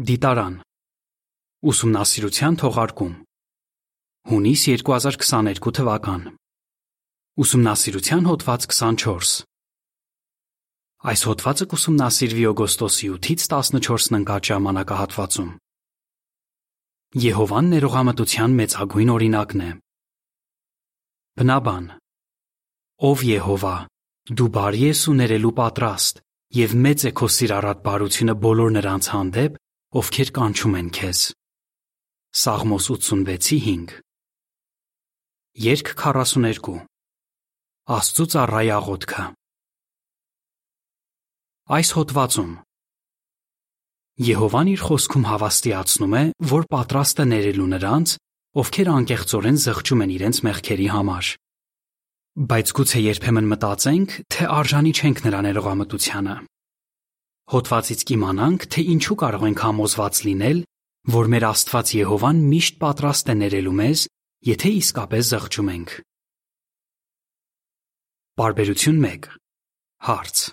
Դիտարան Ուսումնասիրության թողարկում Հունիս 2022 թվական Ուսումնասիրության հոդված 24 Այս հոդվածը կուսումնասիրվի օգոստոսի 8-ից 14-ն ընկած ժամանակահատվածում։ Եհովան ներողամտության մեծագույն օրինակն է։ Բնաբան Ով Եհովա, դու բարի ես ու ներելու պատրաստ, եւ մեծ է քո սիրառատ բարությունը բոլոր նրանց հանդեպ, ովքեր կանչում են քեզ։ Սաղմոս 86:5 Երկ 42 Աստծո ծառայի աղոթքը Այս հոդվածում Եհովան իր խոսքում հավաստիացնում է, որ պատրաստ է ներելու նրանց, ովքեր անկեղծորեն զղջում են իրենց մեղքերի համար։ Բայց գուցե երբեմն մտածենք, թե արժանի չենք նրա ներողամտությանը։ Հոդվածից կիմանանք, թե ինչու կարող ենք համոզված լինել, որ մեր Աստված Եհովան միշտ պատրաստ է ներելու մեզ, եթե իսկապես զղջում ենք։ Բարբերություն 1 Հարց.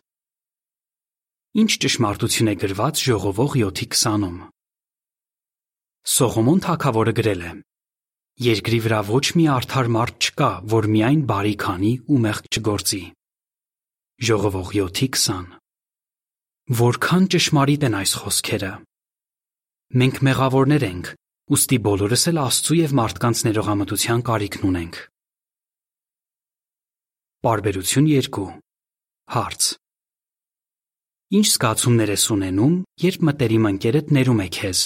Ինչ ճշմարտություն է գրված ժողովող 7:20-ում։ Սողոմոն թագավորը գրել է. Երկրի վրա ոչ մի արդար մարդ չկա, որ միայն բարի քանի ու մեղք չգործի։ Ժողովող 7:20 Որքան ճշմարիտ են այս խոսքերը։ Մենք մեղավորներ ենք, ուստի բոլորս էլ Աստծո եւ մարդկանց ներողամտության կարիքն ունենք։ Բարբերություն 2 Հարց. Ինչ զգացումներ ես ունենում, երբ մտերիմ ընկերդ ներում է քեզ։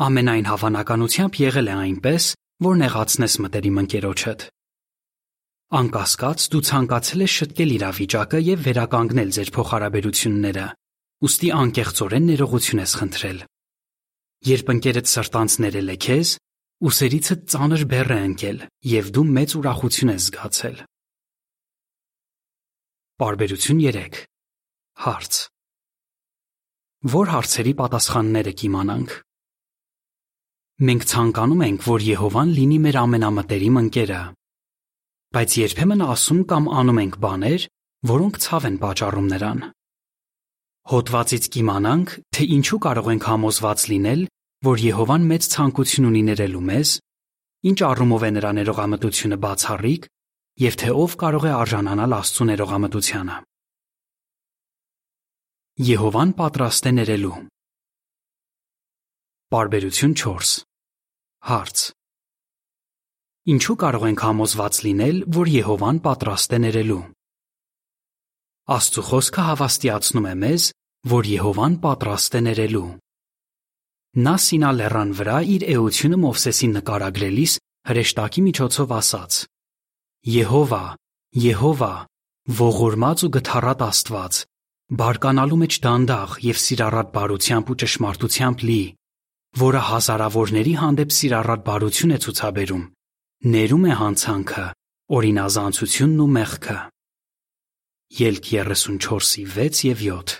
Ամենայն հավանականությամբ եղել է այնպես, որ նեղացնես մտերիմ ընկերոջդ։ Անկասկած դու ցանկացել ես շտկել իրավիճակը եւ վերականգնել ձեր փոխհարաբերությունները, ուստի անկեղծորեն ներողություն ես խնդրել։ Երբ ընկերդ սրտանց ներել է քեզ, ուսերիցդ ծանր բեռ է ընկել եւ դու մեծ ուրախություն ես զգացել։ Բարբերություն 3 Հարց. Որ հարցերի պատասխանները կիմանանք։ Մենք ցանկանում ենք, որ Եհովան լինի մեր ամենամտերիմ ընկերը, բայց երբեմն ասում կամ անում ենք բաներ, որոնք ցավ են պատճառում նրան։ Հոդվածից կիմանանք, թե ինչու կարող ենք համոզված լինել, որ Եհովան մեծ ցանկություն ունի ներելու մեզ, ինչ առումով է նրա ներողամտությունը բացառիկ եւ թե ով կարող է արժանանալ Աստծո ներողամտությանը։ Եհովան պատրաստ է ներելու։ Բարբերություն 4 Հարց Ինչու կարող ենք համոզված լինել, որ Եհովան պատրաստ է ներելու։ Աստծո խոսքը հավաստիացնում է մեզ, որ Եհովան պատրաստ է ներելու։ Նա Սինա լեռան վրա իր էությունը Մովսեսին նկարագրելիս հրեշտակի միջոցով ասաց. Եհովա, Եհովա, ողորմած ու գթառատ Աստված, բարկանալու մեջ դանդաղ եւ սիրառատ բարությամբ ու ճշմարտությամբ լի, որը հազարավորների հանդեպ սիրառատ բարություն է ցուցաբերում ներում է հանցանքը, օրինազանցությունն ու մեղքը։ Ելք 34-ի 6 եւ 7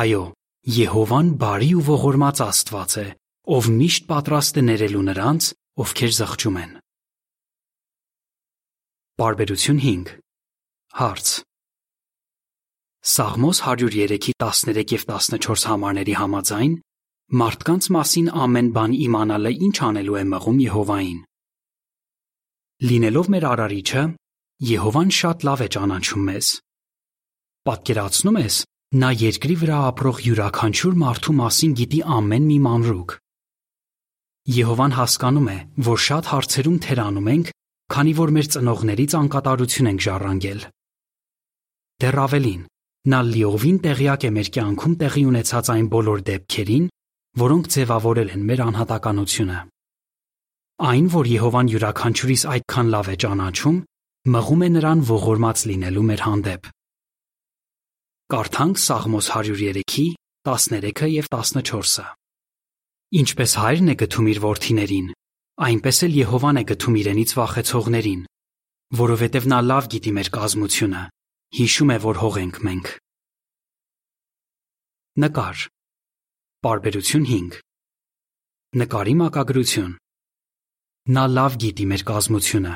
Այո, Եհովան բարի ու ողորմած Աստված է, ով միշտ պատրաստ է ներելու նրանց, ովքեր զղջում են։ Բարբերություն 5 Հարց. Սաղմոս 103-ի 13 եւ 14 համարների համաձայն մարդկանց մասին ամեն բան իմանալը ինչ անելու է մղում Եհովային։ Լինելով մեր արարիչը, Եհովան շատ լավ է ճանաչում մեզ։ Պատկերացնում ես, նա երկրի վրա ապրող յուրաքանչյուր մարդու մասին գիտի ամեն մի մանրուք։ Եհովան հասկանում է, որ շատ հարցերում թերանում ենք, քանի որ մեր ծնողներից անկատարություն ենք ժառանգել։ Դեռ ավելին, նա լիովին տեղյակ է մեր կյանքում տեղի ունեցած այն բոլոր դեպքերին, որոնք ձևավորել են մեր անհատականությունը։ Այն, որ Եհովան յուրաքանչյուրիս այդքան լավ է ճանաչում, մղում է նրան ողորմած լինելու մեր հանդեպ։ Կարդանք Սաղմոս 103-ի 13-ը եւ 14-ը։ Ինչպես հայրն է գթում իր որդիներին, այնպես էլ Եհովան է գթում իրենից վախեցողներին, որովհետև նա լավ գիտի մեր կազմությունը, հիշում է, որ հող ենք մենք։ Նկար։ Բարբերություն 5։ Նկարի մակագրություն։ Նա լավ գիտի մեր կազմությունը։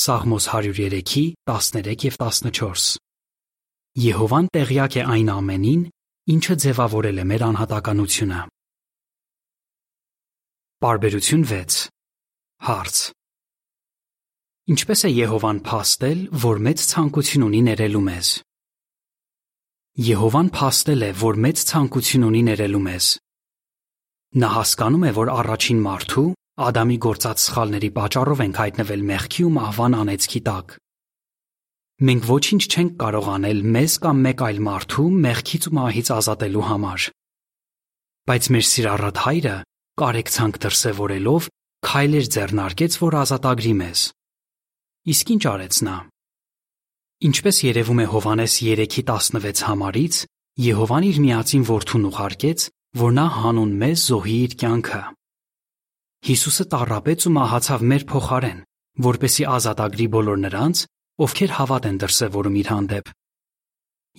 Սաղմոս 103-ի 13 եւ 14։ Եհովան տեղյակ է այն ամենին, ինչը ձևավորել է մեր անհատականությունը։ Բարբերություն 6 Հարց. Ինչպես է Եհովան փաստել, որ մեծ ցանկություն ունի ներելու մեզ։ Եհովան փաստել է, որ մեծ ցանկություն ունի ներելու մեզ։ Նա հասկանում է, որ առաջին մարդու Ադամի գործած սխալների պատճառով ենք հայտնվել մեղքի ու մահվան անեծքի տակ։ Մենք ոչինչ չենք կարող անել մեզ կամ մեկ այլ մարդու մեղքից ու մահից ազատելու համար։ Բայց մեր սիրառատ Հայրը կարեկցանք դրսևորելով քայլեր ձեռնարկեց, որ ազատագրի մեզ։ Իսկ ինչ արեց նա։ Ինչպես երևում է Հովանես 3:16 համարից, Եհովան իր միածին որդուն ուղարկեց, որ նա հանուն մեզ զոհի իր կյանքը։ Հիսուսը տառապեց ու մահացավ մեր փոխարեն, որպեսի ազատագրի բոլոր նրանց, ովքեր հավատ են դրսևորում իր հանդեպ։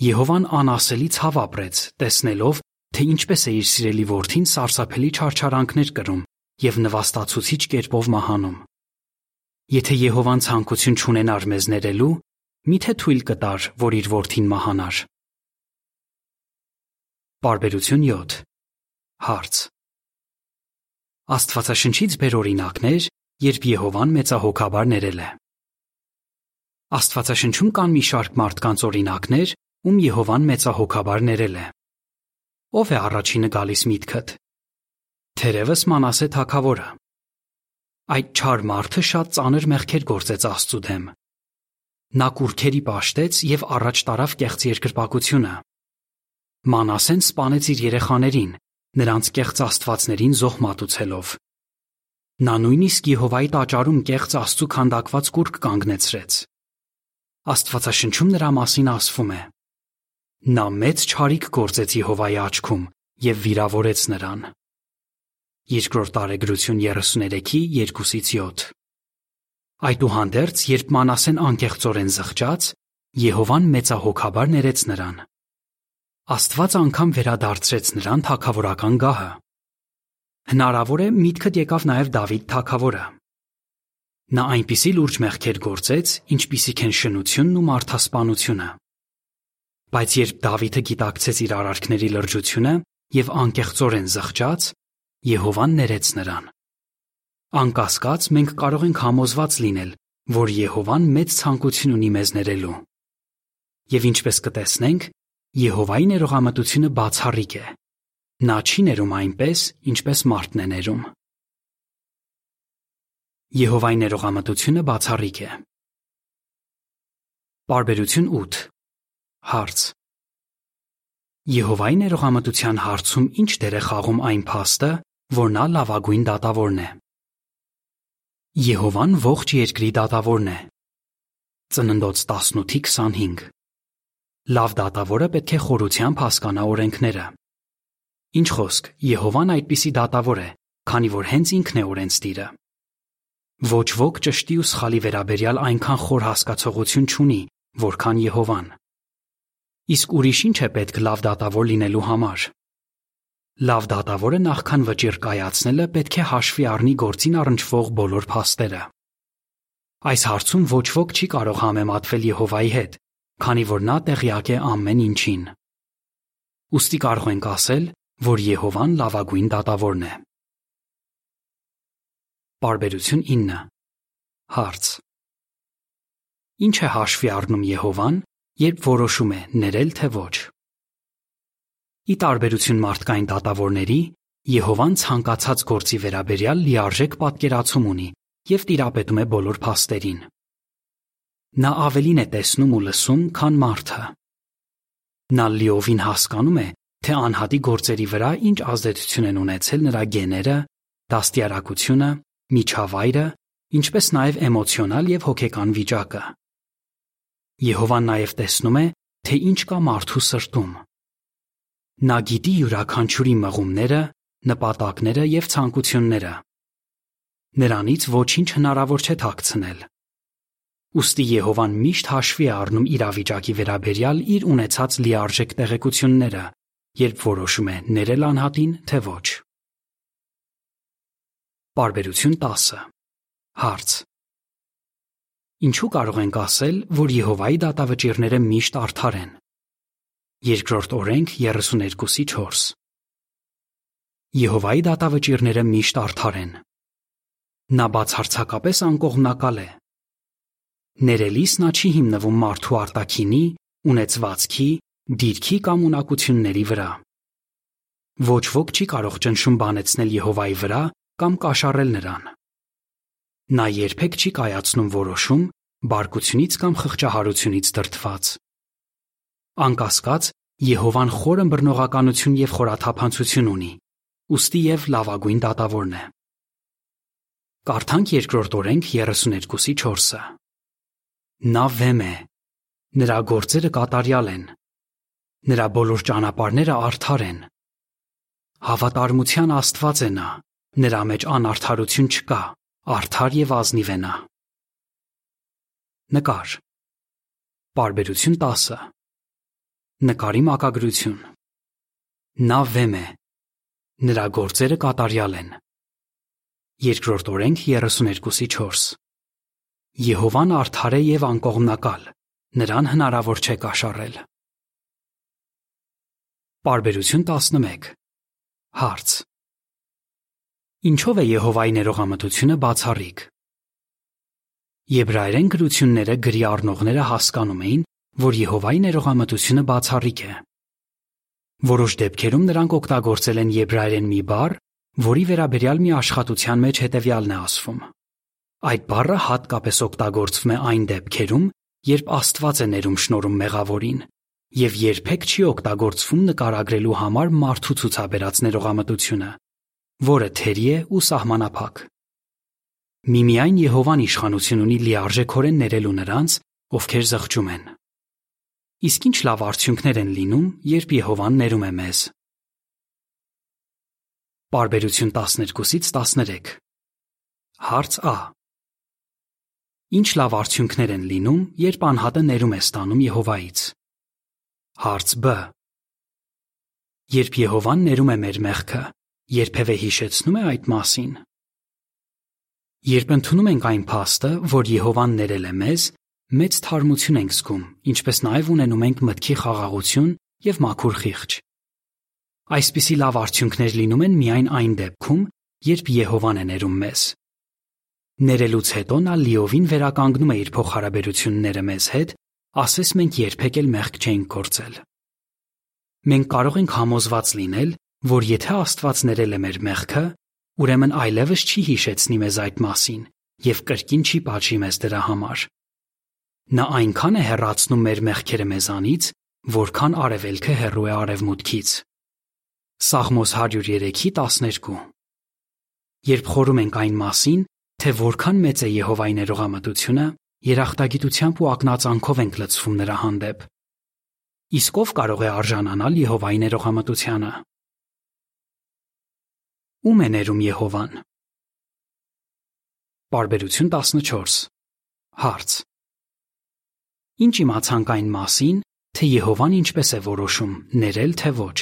Եհովան անասելի ցավ ապրեց, տեսնելով, թե ինչպես է իր սիրելի որդին սարսափելի չարչարանքներ կրում եւ նվաստացուցիչ կերպով մահանում։ Եթե Եհովան ցանկություն չունենար մեզ ներելու, միթե թույլ կտար, որ իր որդին մահանար։ Բարբերություն 7 Հարց Աստվածաշնչից բեր օրինակներ, երբ Եհովան մեծահոգաբար ներել է։ Աստվածաշնչում կան մի շարք մարդկանց օրինակներ, ում Եհովան մեծահոգաբար ներել է։ Ո՞վ է առաջինը գալիս միտքդ։ Թերևս Մանասե թագավորը։ Այդ չար մարդը շատ ծանր մեղքեր գործեց Աստծո դեմ։ Նա կուրքերի ճաշտեց եւ առաջ տարավ կեղծ երկրպագությունը։ Մանասեն սپانեց իր երեխաներին, նրանց կեղծ աստվածներին զոհ մատուցելով։ Նա նույնիսկ Եհովայի տաճարում կեղծ Աստծու քանդակված կուրք կանգնեցրեց։ Աստվածաշնչում նրա մասին ասվում է. Նա մեծ չարիք գործեց Եհովայի աչքում եւ վիրավորեց նրան։ Երկրորդ տարեգրություն 33-ի 2-ից 7։ Այդուհանդերձ, երբ Մանասեն անկեղծորեն զղջաց, Եհովան մեծահոգաբար ներեց նրան։ Աստված անգամ վերադարձրեց նրան թակավորական գահը։ Հնարավոր է միտքդ եկավ նաև Դավիթ թակավորը։ Նա այնպիսի լուրջ մեղքեր գործեց, ինչպիսիք են շնությունն ու մարդասպանությունը։ Բայց երբ Դավիթը գիտակցեց իր արարքների լրջությունը եւ անկեղծորեն զղջաց, Եհովան ներեց նրան։ Անկասկած մենք կարող ենք համոզված լինել, որ Եհովան մեծ ցանկություն ունի մեզ ներելու։ Եվ ինչպես կտեսնենք, Եհովայի ներողամտությունը բացառիկ է։ Նա չի ներում այնպես, ինչպես մարդն է ներում։ Եհովայի ներողամտությունը բացառիկ է։ Բարբերություն 8 Հարց. Եհովայի ներողամտության հարցում ինչ դեր է խաղում այն փաստը, որ նա լավագույն դատավորն է։ Եհովան ողջ երկրի դատավորն է։ Ծննդոց 18:25 Լավ դատավորը պետք է խորությամբ հասկանա օրենքները։ Ինչ խոսք, Եհովան այդպիսի դատավոր է, քանի որ հենց ինքն է օրենսդիրը։ Ոչ ոք ճշտի ու սխալի վերաբերյալ այնքան խոր հասկացողություն չունի, որքան Եհովան։ Իսկ ուրիշ ինչ է պետք լավ դատավոր լինելու համար։ Լավ դատավորը նախքան վճիռ կայացնելը պետք է հաշվի առնի գործին առնչվող բոլոր փաստերը։ Այս հարցում ոչ ոք չի կարող համեմատվել Եհովայի հետ, քանի որ նա տեղյակ է ամեն ինչին։ Ոստի կարող ենք ասել, որ Եհովան լավագույն դատավորն է։ Բարբերություն 9 Հարց. Ինչ է հաշվի առնում Եհովան, երբ որոշում է ներել թե ոչ։ Ի տարբերություն մարդկային դատավորների, Եհովան ցանկացած գործի վերաբերյալ լիարժեք պատկերացում ունի եւ տիրապետում է բոլոր փաստերին։ Նա ավելին է տեսնում ու լսում, քան մարդը։ Նա լիովին հասկանում է, թե անհատի գործերի վրա ինչ ազդեցություն են ունեցել նրա գեները, դաստիարակությունը, միջավայրը, ինչպես նաև էմոցիոնալ եւ հոգեկան վիճակը։ Եհովան նաև տեսնում է, թե ինչ կա մարդու սրտում։ Նա գիտի յուրաքանչյուրի մղումները, նպատակները եւ ցանկությունները։ Նրանից ոչինչ հնարավոր չէ թաքցնել։ Ոստի Եհովան միշտ հաշվի է առնում իրավիճակի վերաբերյալ իր ունեցած լիարժեք տեղեկությունները, երբ որոշում է ներել անհատին թե ոչ։ Պարբերություն 10 Հարց. Ինչու կարող ենք ասել, որ Եհովայի դատավճիռները միշտ արդար են։ Երկրորդ օրենք 32-ի 4 Եհովայի դատավճիռները միշտ արդար են։ Նա բացարձակապես անկողմնակալ է։ Ներելիս նա չի հիմնվում մարդու արտաքինի, ունեցվածքի, դիրքի կամ ունակությունների վրա։ Ոչ ոք չի կարող ճնշում բանեցնել Եհովայի վրա կամ կաշառել նրան։ Նա երբեք չի կայացնում որոշում բարկությունից կամ խղճահարությունից դրդված։ Անկասկած, Եհովան խորը բռնողականություն եւ խորաթափանցություն ունի, ուստի եւ լավագույն դատավորն է։ Կարդանք երկրորդ օրենք 32-ի 4-ը։ Նա վեմ է։ Նրա գործերը կատարյալ են։ Նրա բոլոր ճանապարհները արդար են։ Հավատարմության Աստված է նա։ Նրա մեջ անարդարություն չկա. արդար եւ ազնիվ է նա։ Նկար։ Բարբերություն 10։ Նկարի մակագրություն։ Նա վեմ է։ Նրա գործերը կատարյալ են։ Երկրորդ օրենք 32-ի 4։ Եհովան արդար է եւ անկողմնակալ։ Նրան հնարավոր չէ կաշառել։ Բարբերություն 11։ Հարց. Ինչով է Եհովայի ներողամտությունը բացառիկ։ Եբրայերեն գրությունները գրի առնողները հասկանում էին, որ Եհովայի ներողամտությունը բացառիկ է։ Որոշ դեպքերում նրանք օգտագործել են եբրայերեն մի բառ, որի վերաբերյալ մի աշխատության մեջ հետևյալն է ասվում։ Այդ բառը հատկապես օգտագործվում է այն դեպքերում, երբ Աստված է ներում շնորհում մեղավորին, եւ երբեք չի օգտագործվում նկարագրելու համար մարդու ցուցաբերած ներողամտությունը, որը թերի է ու սահմանափակ։ Միմիայն Եհովան իշխանություն ունի լիարժեքորեն ներելու նրանց, ովքեր զղջում են։ Իսկ ինչ լավ արդյունքներ են լինում, երբ Եհովան ներում է մեզ։ Բարբերություն 12-ից 13 Հարց Ա Ինչ լավ արդյունքներ են լինում, երբ անհատը ներում է ստանում Եհովայից։ Հարց Բ. Երբ Եհովան ներում է մեր մեղքը, երբևէ հիշեցնում է այդ մասին։ Երբ ընդունում ենք այն փաստը, որ Եհովան ներել է մեզ, մեծ թարմություն ենք զգում, ինչպես նաև ունենում ենք մտքի խաղաղություն եւ մաքուր խիղճ։ Այսպիսի լավ արդյունքներ լինում են միայն այն դեպքում, երբ Եհովան է ներում մեզ։ Ներելուց հետո նա լիովին վերականգնում է իր փոխհարաբերությունները մեզ հետ, ասես մենք երբեք էլ մեղք չենք գործել։ Մենք կարող ենք համոզված լինել, որ եթե Աստված ներել է մեր մեղքը, ուրեմն այլևս չի հիշեցնի մեզ այդ մասին եւ կրկին չի պատժի մեզ դրա համար։ Նա այնքան է հեռացնում մեր մեղքերը մեզանից, որքան արևելքը հեռու է արևմուտքից։ Սաղմոս 103-ի 12 Երբ խորում ենք այն մասին, թե որքան մեծ է Եհովայի ներողամտությունը, երախտագիտությամբ ու ակնածանքով ենք լցվում նրա հանդեպ։ Իսկ ով կարող է արժանանալ Եհովայի ներողամտությանը։ Ում է ներում Եհովան։ Բարբերություն 14 Հարց. Ինչ իմացանք այն մասին, թե Եհովան ինչպես է որոշում՝ ներել թե ոչ։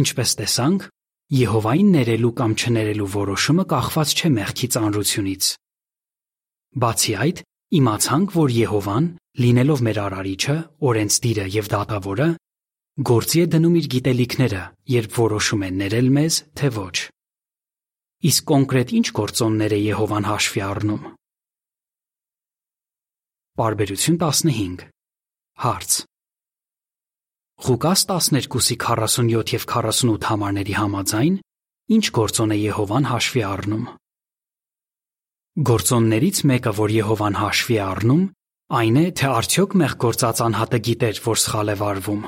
Ինչպես տեսանք, Եհովային ներելու կամ չներելու որոշումը կախված չէ մեղքի ծանրությունից։ Բացի այդ, իմացանք, որ Եհովան, լինելով մեր արարիչը, օրենսդիրը եւ դատավորը, Գործի է դնում իր գիտելիքները, երբ որոշում է ներել մեզ, թե ոչ։ Իսկ կոնկրետ ինչ գործոններ է Եհովան հաշվի առնում։ Բարբերություն 15 Հարց Ղուկաս 12-ի 47 եւ 48 համարների համաձայն ինչ գործոն է Եհովան հաշվի առնում։ Գործոններից մեկը, որ Եհովան հաշվի է առնում, այն է, թե արդյոք մեղ գործած անհատը գիտեր, որ սխալ է վարվում։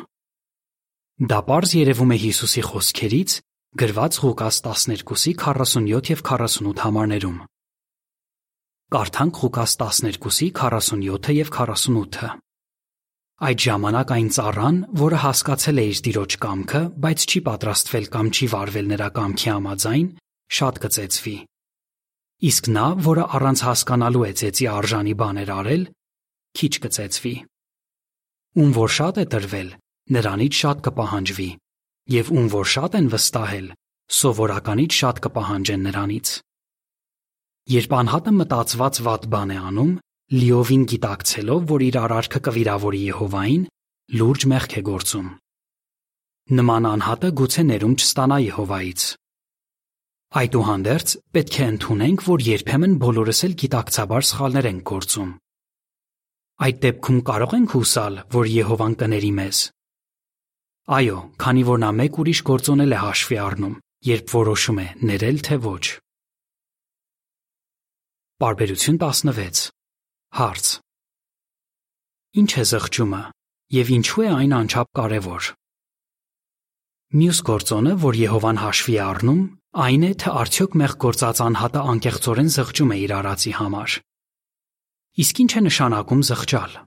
Դա պարզ երևում է Հիսուսի խոսքերից, գրված Ղուկաս 12-ի 47 եւ 48 համարներում։ Կարդանք Ղուկաս 12-ի 47-ը եւ 48-ը։ Այդ ժամանակ այն ծառան, որը հասկացել է իր տիրոջ կամքը, բայց չի պատրաստվել կամ չի վարվել նրա կամքի համաձայն, շատ կծեծվի։ Իսկ նա, որը առանց հասկանալու է ծեծի արժանի բաներ արել, քիչ կծեծվի։ Ում որ շատ է տրվել, նրանից շատ կպահանջվի, եւ ում որ շատ են վստահել, սովորականից շատ կպահանջեն նրանից։ Երբ անհատը մտածված վատ բան է անում, լիովին գիտակցելով, որ իր արարքը կվիրավորի Եհովային, լուրջ մեղք է գործում։ Նման անհատը գուցե ներում չստանա Եհովայից։ Այդուհանդերձ պետք է ընդունենք, որ երբեմն բոլորս էլ գիտակցաբար սխալներ ենք գործում։ Այդ դեպքում կարող ենք հուսալ, որ Եհովան կների մեզ։ Այո, քանի որ նա մեկ ուրիշ գործոնել է հաշվի առնում, երբ որոշում է ներել թե ոչ։ Բարբերություն 16 Հարց. Ինչ է զղջումը եւ ինչու է այն անչափ կարեւոր։ Մյուս գործոնը, որ Եհովան հաշվի է առնում, այն է, թե արդյոք մեղ գործած անհատը անկեղծորեն զղջում է իր արածի համար։ Իսկ ինչ է նշանակում զղջալ։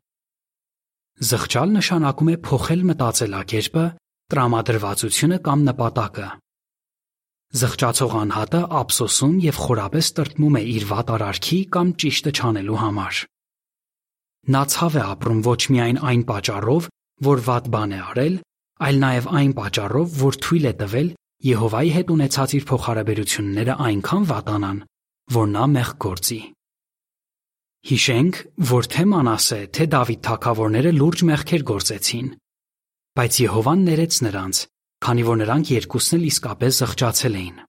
Զղջալ նշանակում է փոխել մտածելակերպը, տրամադրվածությունը կամ նպատակը։ Զղջացող անհատը ափսոսում եւ խորապես տրտմում է իր վատ արարքի կամ ճիշտը չանելու համար։ Նա ցավ է ապրում ոչ միայն այն պատճառով, որ վատ բան է արել, այլ նաև այն պատճառով, որ թույլ է տվել Եհովայի հետ ունեցած իր փոխհարաբերությունները այնքան վատանան, որ նա մեղք գործի։ Հիշենք, որ թե Մանասե, թե Դավիթ թագավորները լուրջ մեղքեր գործեցին, բայց Եհովան ներեց նրանց, քանի որ նրանք երկուսն էլ իսկապես զղջացել էին։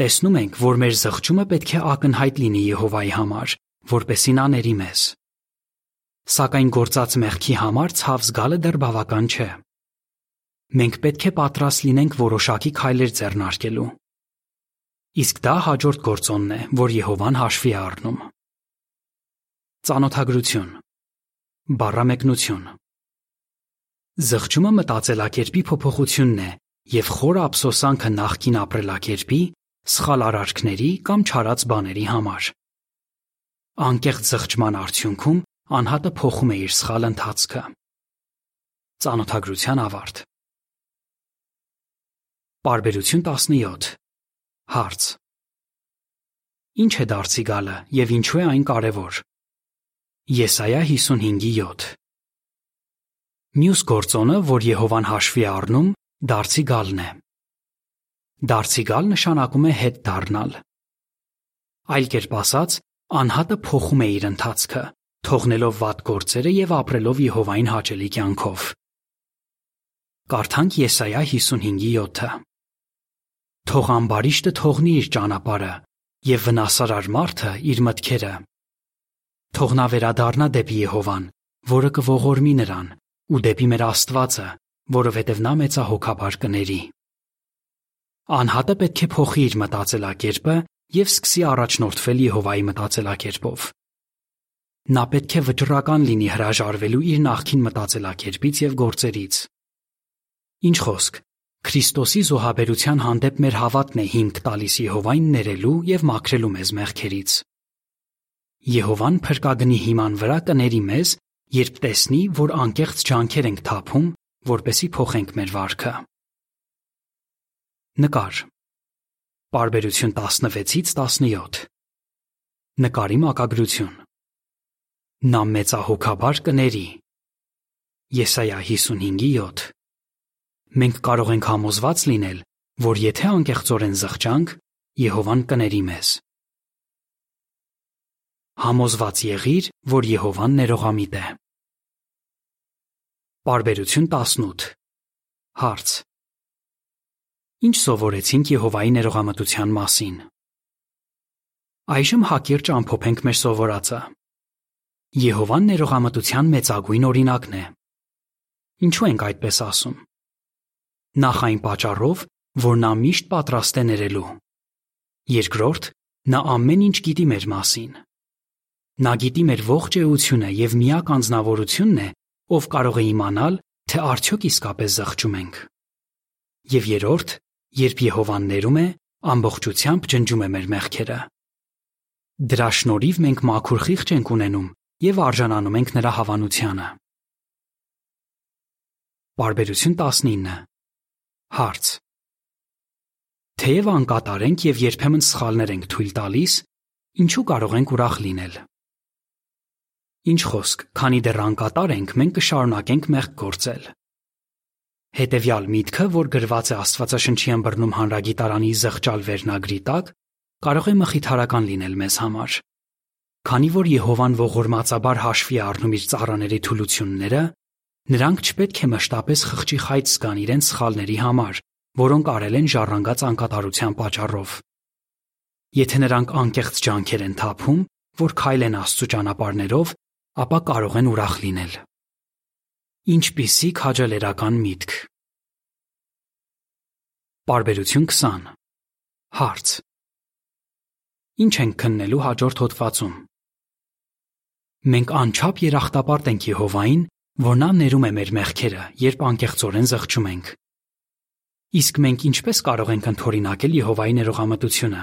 Տեսնում ենք, որ մեր զղջումը պետք է ակնհայտ լինի Եհովայի համար, որպեսի նա ների մեզ։ Սակայն գործած մեղքի համար ցավ զգալը դեռ բավական չէ։ Մենք պետք է պատրաստ լինենք որոշակի քայլեր ձեռնարկելու։ Իսկ դա հաջորդ գործոնն է, որ Եհովան հաշվի է առնում։ Ծանոթագրություն Բառամեկնություն Զղջումը մտածելակերպի փոփոխությունն է եւ խորը ափսոսանքը նախկին ապրելակերպի, սխալ արարքների կամ չարած բաների համար։ Անկեղծ զղջման արդյունքում անհատը փոխում է իր սխալ ընթացքը։ Ծանոթագրության ավարտ Բարբերություն 17 Հարց. Ինչ է դարձի գալը եւ ինչու է այն կարեւոր։ Եսայա 55:7 Մյուս գործոնը, որ Եհովան հաշվի առնում, դարձի գալն է։ Դարձի գալ նշանակում է հետ դառնալ։ Այլ կերպ ասած, անհատը փոխում է իր ընթացքը, թողնելով վատ գործերը եւ ապրելով Եհովային հաճելի կյանքով։ Կարդանք Եսայա 55:7-ը։ Թող ամբարիշտը թողնի իր ճանապարհը եւ վնասարար մարդը իր մտքերը Թող նա վերադառնա դեպի Եհովան, որը կողորմի նրան, ու դեպի մեր Աստվածը, որովհետև նա մեծահոգաբար կների։ Անհատը պետք է փոխի իր մտածելակերպը եւ սկսի առաջնորդվել Եհովայի մտածելակերպով։ Նա պետք է վճռական լինի հրաժարվելու իր նախքին մտածելակերպից եւ գործերից։ Ինչ խոսք, Քրիստոսի զոհաբերության հանդեպ մեր հավատն է հիմք տալիս Եհովային ներելու եւ մաքրելու մեզ մեղքերից։ Եհովան փրկագնի հիման վրա կների մեզ, երբ տեսնի, որ անկեղծ ջանքեր ենք թափում, որպեսի փոխենք մեր վարքը։ Նկար։ Բարբերություն 16-ից 17։ Նկարի մակագրություն։ Նա մեծահոգաբար կների։ Եսայա 55:7։ Մենք կարող ենք համոզված լինել, որ եթե անկեղծորեն զղջանք, Եհովան կների մեզ։ Համոզված եղիր, որ Եհովան ներողամիտ է։ Բարբերություն 18 Հարց. Ինչ սովորեցինք Եհովայի ներողամտության մասին։ Այժմ հակիրճ ամփոփենք մեր սովորածը։ Եհովան ներողամտության մեծագույն օրինակն է։ Ինչու ենք այդպես ասում։ Նախ այն պատճառով, որ նա միշտ պատրաստ է ներելու։ Երկրորդ, նա ամեն ինչ գիտի մեր մասին։ Նա գիտի մեր ողջ էությունը եւ միակ անznավորությունն է, ով կարող է իմանալ, թե արդյոք իսկապես զղջում ենք։ Եվ երրորդ, երբ Եհովան ներում է, ամբողջությամբ ջնջում է մեր մեղքերը։ Դրա շնորհիվ մենք մաքուր խիղճ ենք ունենում եւ արժանանում ենք նրա հավանությանը։ Բարբերություն 19 Հարց. Թեև անկատար ենք եւ երբեմն սխալներ ենք թույլ տալիս, ինչու կարող ենք ուրախ լինել։ Ինչ խոսք, քանի դեռ անկատար ենք, մենք կշարունակենք մեղք գործել։ Հետևյալ միտքը, որ գրված է Աստվածաշնչի ըմբռնում հանրագիտարանի զղջալ վերնագրի տակ, կարող է մխիթարական լինել մեզ համար։ Քանի որ Եհովան ողորմածաբար հաշվի առնում իր ծառաների թուլությունները, Նրանք չպետք է մշտապես խղճի խայծ զգան իրենց սխալների համար, որոնք արել են ժառանգած անկատարության պատճառով։ Եթե նրանք անկեղծ ջանքեր են թափում, որ քայլեն Աստծո ճանապարհներով, ապա կարող են ուրախ լինել։ Ինչպիսի քաջալերական միտք։ Բարբերություն 20 Հարց. Ինչ ենք քննելու հաջորդ հոդվածում։ Մենք անչափ երախտապարտ ենք Եհովային, որ նա ներում է մեր մեղքերը, երբ անկեղծորեն զղջում ենք։ Իսկ մենք ինչպես կարող ենք ընդօրինակել Եհովայի ներողամտությունը։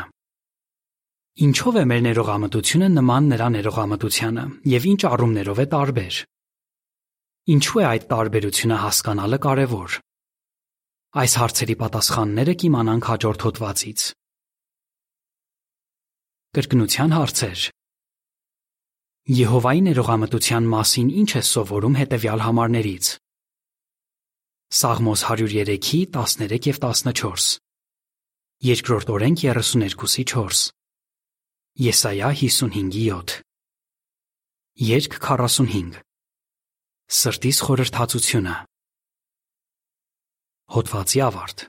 Ինչով է մեր ներողամտությունը նման նրա ներողամտությանը եւ ինչ առումներով է տարբեր։ Ինչու է այդ տարբերությունը հասկանալը կարևոր։ Այս հարցերի պատասխանները կիմանանք հաջորդ հոդվածից։ Կրկնության հարցեր։ Եհովայի ներողամտության մասին ինչ է սովորում հետևյալ համարներից։ Սաղմոս 103-ի 13 եւ 14։ Երկրորդ օրենք 32-ի 4։ Եսայա 55-ի 7։ Երկ 45։ Սրտիս խորհրդածությունը Հոդվացի ավարտ